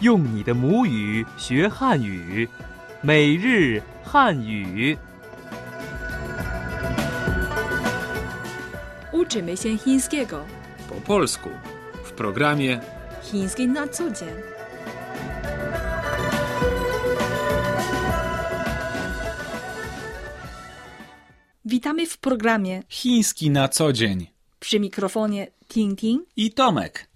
用你的母语学汉语，每日汉语。 Uczymy się chińskiego. Po polsku w programie Chiński na co dzień. Witamy w programie Chiński na co dzień przy mikrofonie Ting Ting. i Tomek.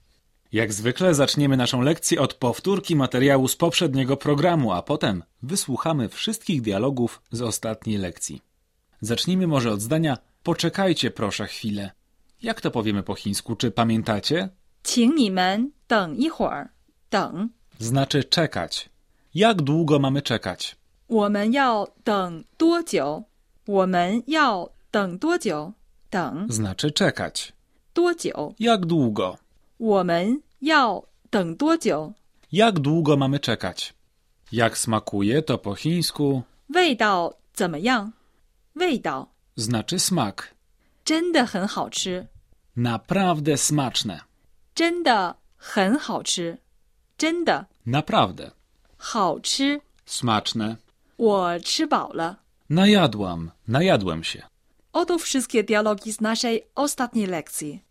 Jak zwykle zaczniemy naszą lekcję od powtórki materiału z poprzedniego programu, a potem wysłuchamy wszystkich dialogów z ostatniej lekcji. Zacznijmy może od zdania Poczekajcie proszę chwilę. Jak to powiemy po chińsku, czy pamiętacie? 请你们等一会儿，等， Znaczy czekać. Jak długo mamy czekać? 我们要等多久？我们要等多久？等 Znaczy czekać. 多久？ Jak długo? 我们要等多久？ Jak długo mamy czekać? Jak smakuje to po chińsku? 味道怎么样？味道 Znaczy smak. 真的很好吃， Naprawdę smaczne. 真的很好吃，真的 Naprawdę. 好吃。 Smaczne. 我吃饱了。 Najadłam. Najadłem się. Oto wszystkie dialogi z naszej ostatniej lekcji.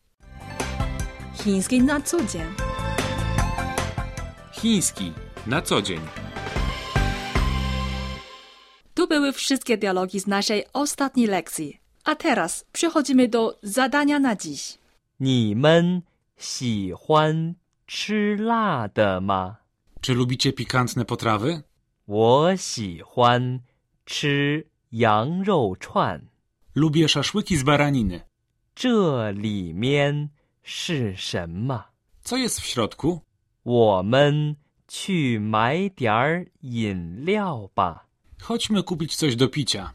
Chiński na co dzień. Chiński. Na co dzień. Tu były wszystkie dialogi z naszej ostatniej lekcji. A teraz przechodzimy do zadania na dziś. 你们喜欢吃辣的吗？ Czy lubicie pikantne potrawy? 我喜欢吃羊肉串， Lubię szaszłyki z baraniny. 这里面 是什么？ Co jest w środku? 我们去买点儿饮料吧。 Chodźmy kupić coś do picia.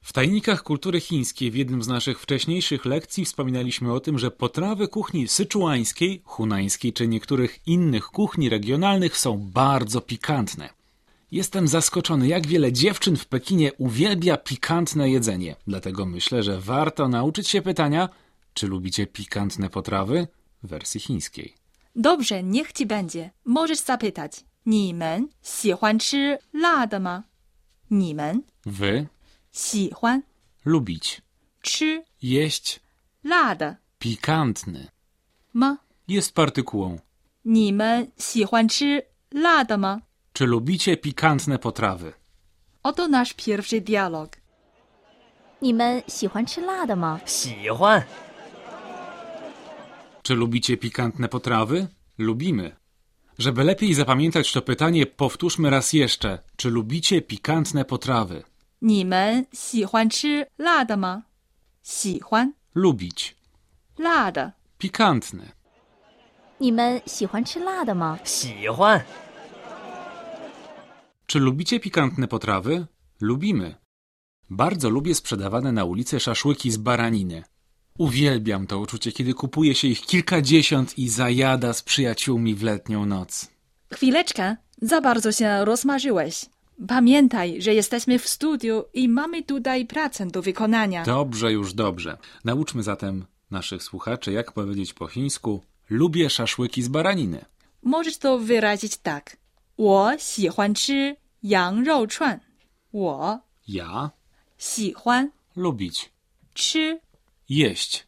W tajnikach kultury chińskiej w jednym z naszych wcześniejszych lekcji wspominaliśmy o tym, że potrawy kuchni syczuańskiej, hunańskiej czy niektórych innych kuchni regionalnych są bardzo pikantne. Jestem zaskoczony, jak wiele dziewczyn w Pekinie uwielbia pikantne jedzenie. Dlatego myślę, że warto nauczyć się pytania, czy lubicie pikantne potrawy w wersji chińskiej. Dobrze, niech ci będzie. Możesz zapytać. 你们喜欢吃辣的吗？你们 Wy 喜欢 lubić 吃 jeść 辣的 pikantny. 吗？ Jest partykułą. 你们喜欢吃辣的吗？ Czy lubicie pikantne potrawy? Oto nasz pierwszy dialog. 你们喜欢吃辣的吗？喜欢， Czy lubicie pikantne potrawy? Lubimy. Żeby lepiej zapamiętać to pytanie, powtórzmy raz jeszcze. Czy lubicie pikantne potrawy? 你们喜欢吃辣的吗？喜欢 Lubić. 辣的。 Pikantne. 你们喜欢吃辣的吗？喜欢， Czy lubicie pikantne potrawy? Lubimy. Bardzo lubię sprzedawane na ulicy szaszłyki z baraniny. Uwielbiam to uczucie, kiedy kupuje się ich kilkadziesiąt i zajada z przyjaciółmi w letnią noc. Chwileczkę, za bardzo się rozmarzyłeś. Pamiętaj, że jesteśmy w studiu i mamy tutaj pracę do wykonania. Dobrze, już dobrze. Nauczmy zatem naszych słuchaczy, jak powiedzieć po chińsku lubię szaszłyki z baraniny. Możesz to wyrazić tak. 我喜欢吃羊肉串。我 Ja 喜欢 lubić 吃 jeść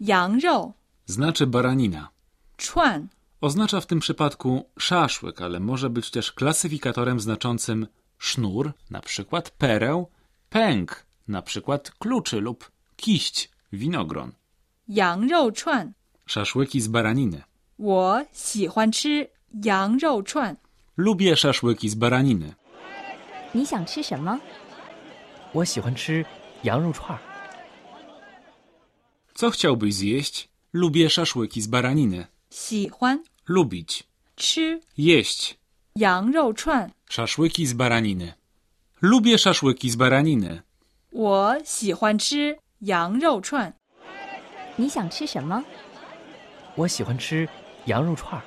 羊肉 znaczy baranina. 串 Oznacza w tym przypadku szaszłyk, ale może być też klasyfikatorem znaczącym sznur, na przykład pereł, pęk, na przykład kluczy lub kiść, winogron. 羊肉串。 Szaszłyki z baraniny. 我喜欢吃羊肉串。 Lubię szaszłyki z baraniny. 你想吃什么？我喜欢吃羊肉串儿。 Co chciałbyś zjeść? Lubię szaszłyki z baraniny. 喜欢 Lubić. 吃 Jeść. 羊肉串。 Szaszłyki z baraniny. Lubię szaszłyki z baraniny. 我喜欢吃羊肉串。你想吃什么？我喜欢吃羊肉串儿。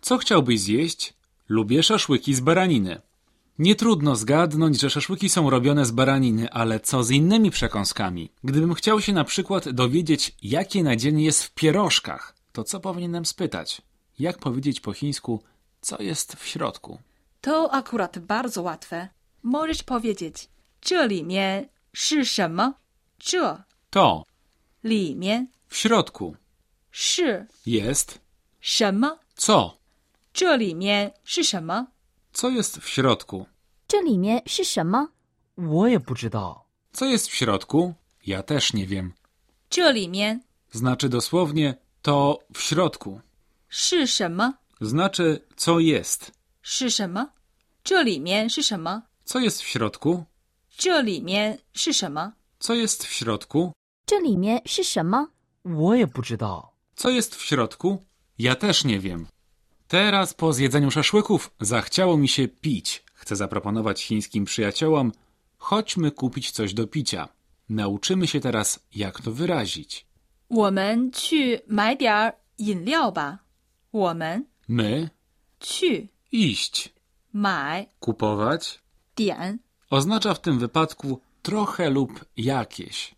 Co chciałbyś zjeść? Lubię szaszłyki z baraniny. Nie trudno zgadnąć, że szaszłyki są robione z baraniny, ale co z innymi przekąskami? Gdybym chciał się na przykład dowiedzieć, jakie nadzienie jest w pierożkach, to co powinienem spytać? jak powiedzieć po chińsku, co jest w środku. To akurat bardzo łatwe. Możesz powiedzieć, 这里面是什么？这 To 里面 w środku 是 jest 什么？ co? 这里面是什么？ Co jest w środku? 这里面是什么？我也不知道。 Co jest w środku? Ja też nie wiem. 这里面 Znaczy dosłownie to w środku. 是什么？ Znaczy co jest. 是什么？这里面是什么？ Co jest w środku? 这里面是什么？ Co jest w środku? 这里面是什么？我也不知道。 Co jest w środku? Ja też nie wiem. Teraz po zjedzeniu szaszłyków zachciało mi się pić. Chcę zaproponować chińskim przyjaciołom, chodźmy kupić coś do picia. Nauczymy się teraz, jak to wyrazić. 我们去买点儿饮料吧。我们 My 去 iść, 买 kupować 点 oznacza w tym wypadku trochę lub jakieś.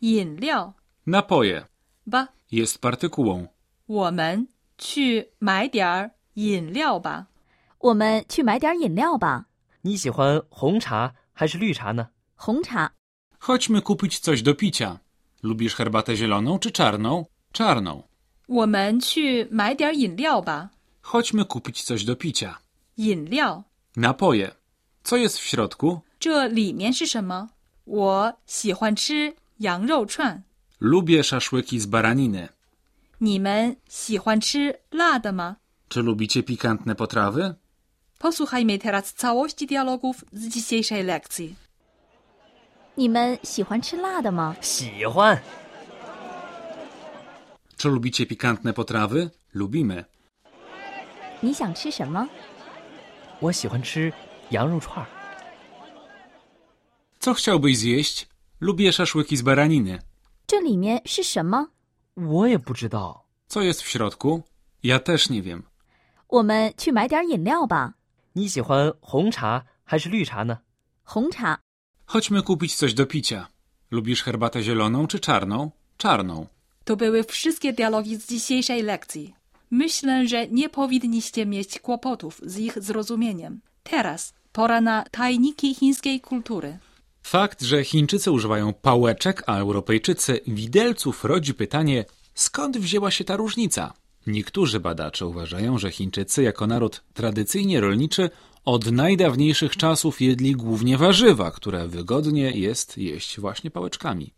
饮料 Napoje 吧。 jest partykułą. 我们去买点儿 饮料吧。我们去买点饮料吧。你喜欢红茶还是绿茶呢？红茶。 Chodźmy kupić coś do picia. Lubisz herbatę zieloną czy czarną? Czarną. 我们去买点儿饮料吧。 Chodźmy kupić coś do picia. 饮料， Napoje. Co jest w środku? 这里面是什么？我喜欢吃羊肉串。 Lubię szaszłyki z baraniny. 你们喜欢吃辣的吗？ Czy lubicie pikantne potrawy? Posłuchajmy teraz całości dialogów z dzisiejszej lekcji. 你们喜欢吃辣的吗？喜欢。 Czy lubicie pikantne potrawy? Lubimy. 你想吃什么？我喜欢吃羊肉串儿。 Co chciałbyś zjeść? Lubię szaszłyki z baraniny. 这里面是什么？我也不知道。 Co jest w środku? Ja też nie wiem. 我们去买点饮料吧。你喜欢红茶还是绿茶呢？红茶。 Chodźmy kupić coś do picia. Lubisz herbatę zieloną czy czarną? Czarną. To były wszystkie dialogi z dzisiejszej lekcji. Myślę, że nie powinniście mieć kłopotów z ich zrozumieniem. Teraz pora na tajniki chińskiej kultury. Fakt, że Chińczycy używają pałeczek, a Europejczycy widelców rodzi pytanie, skąd wzięła się ta różnica? Niektórzy badacze uważają, że Chińczycy jako naród tradycyjnie rolniczy od najdawniejszych czasów jedli głównie warzywa, które wygodnie jest jeść właśnie pałeczkami.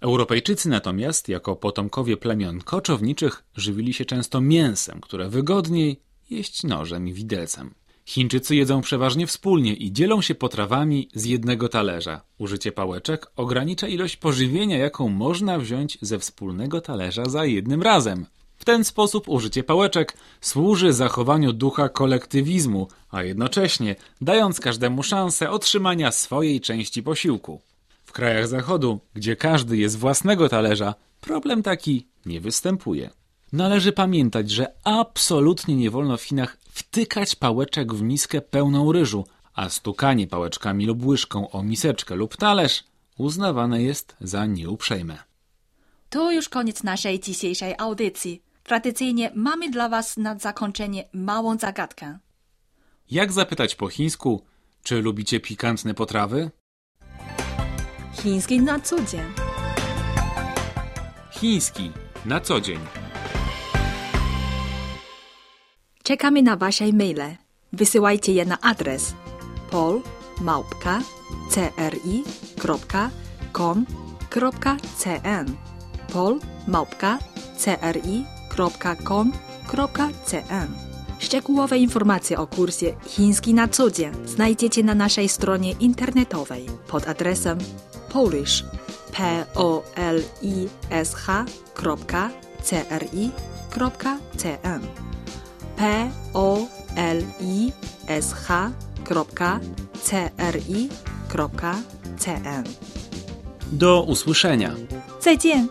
Europejczycy natomiast, jako potomkowie plemion koczowniczych, żywili się często mięsem, które wygodniej jeść nożem i widelcem. Chińczycy jedzą przeważnie wspólnie i dzielą się potrawami z jednego talerza. Użycie pałeczek ogranicza ilość pożywienia, jaką można wziąć ze wspólnego talerza za jednym razem. W ten sposób użycie pałeczek służy zachowaniu ducha kolektywizmu, a jednocześnie dając każdemu szansę otrzymania swojej części posiłku. W krajach zachodu, gdzie każdy jest własnego talerza, problem taki nie występuje. Należy pamiętać, że absolutnie nie wolno w Chinach wtykać pałeczek w miskę pełną ryżu, a stukanie pałeczkami lub łyżką o miseczkę lub talerz uznawane jest za nieuprzejme. To już koniec naszej dzisiejszej audycji. Tradycyjnie mamy dla Was na zakończenie małą zagadkę. Jak zapytać po chińsku, czy lubicie pikantne potrawy? Chiński na co dzień. Chiński na co dzień. Czekamy na Wasze maile. Wysyłajcie je na adres pol.cri.com.cn pol.cri.com.cn Szczegółowe informacje o kursie Chiński na co dzień znajdziecie na naszej stronie internetowej pod adresem polish polish.cri.cn Do usłyszenia. 再见。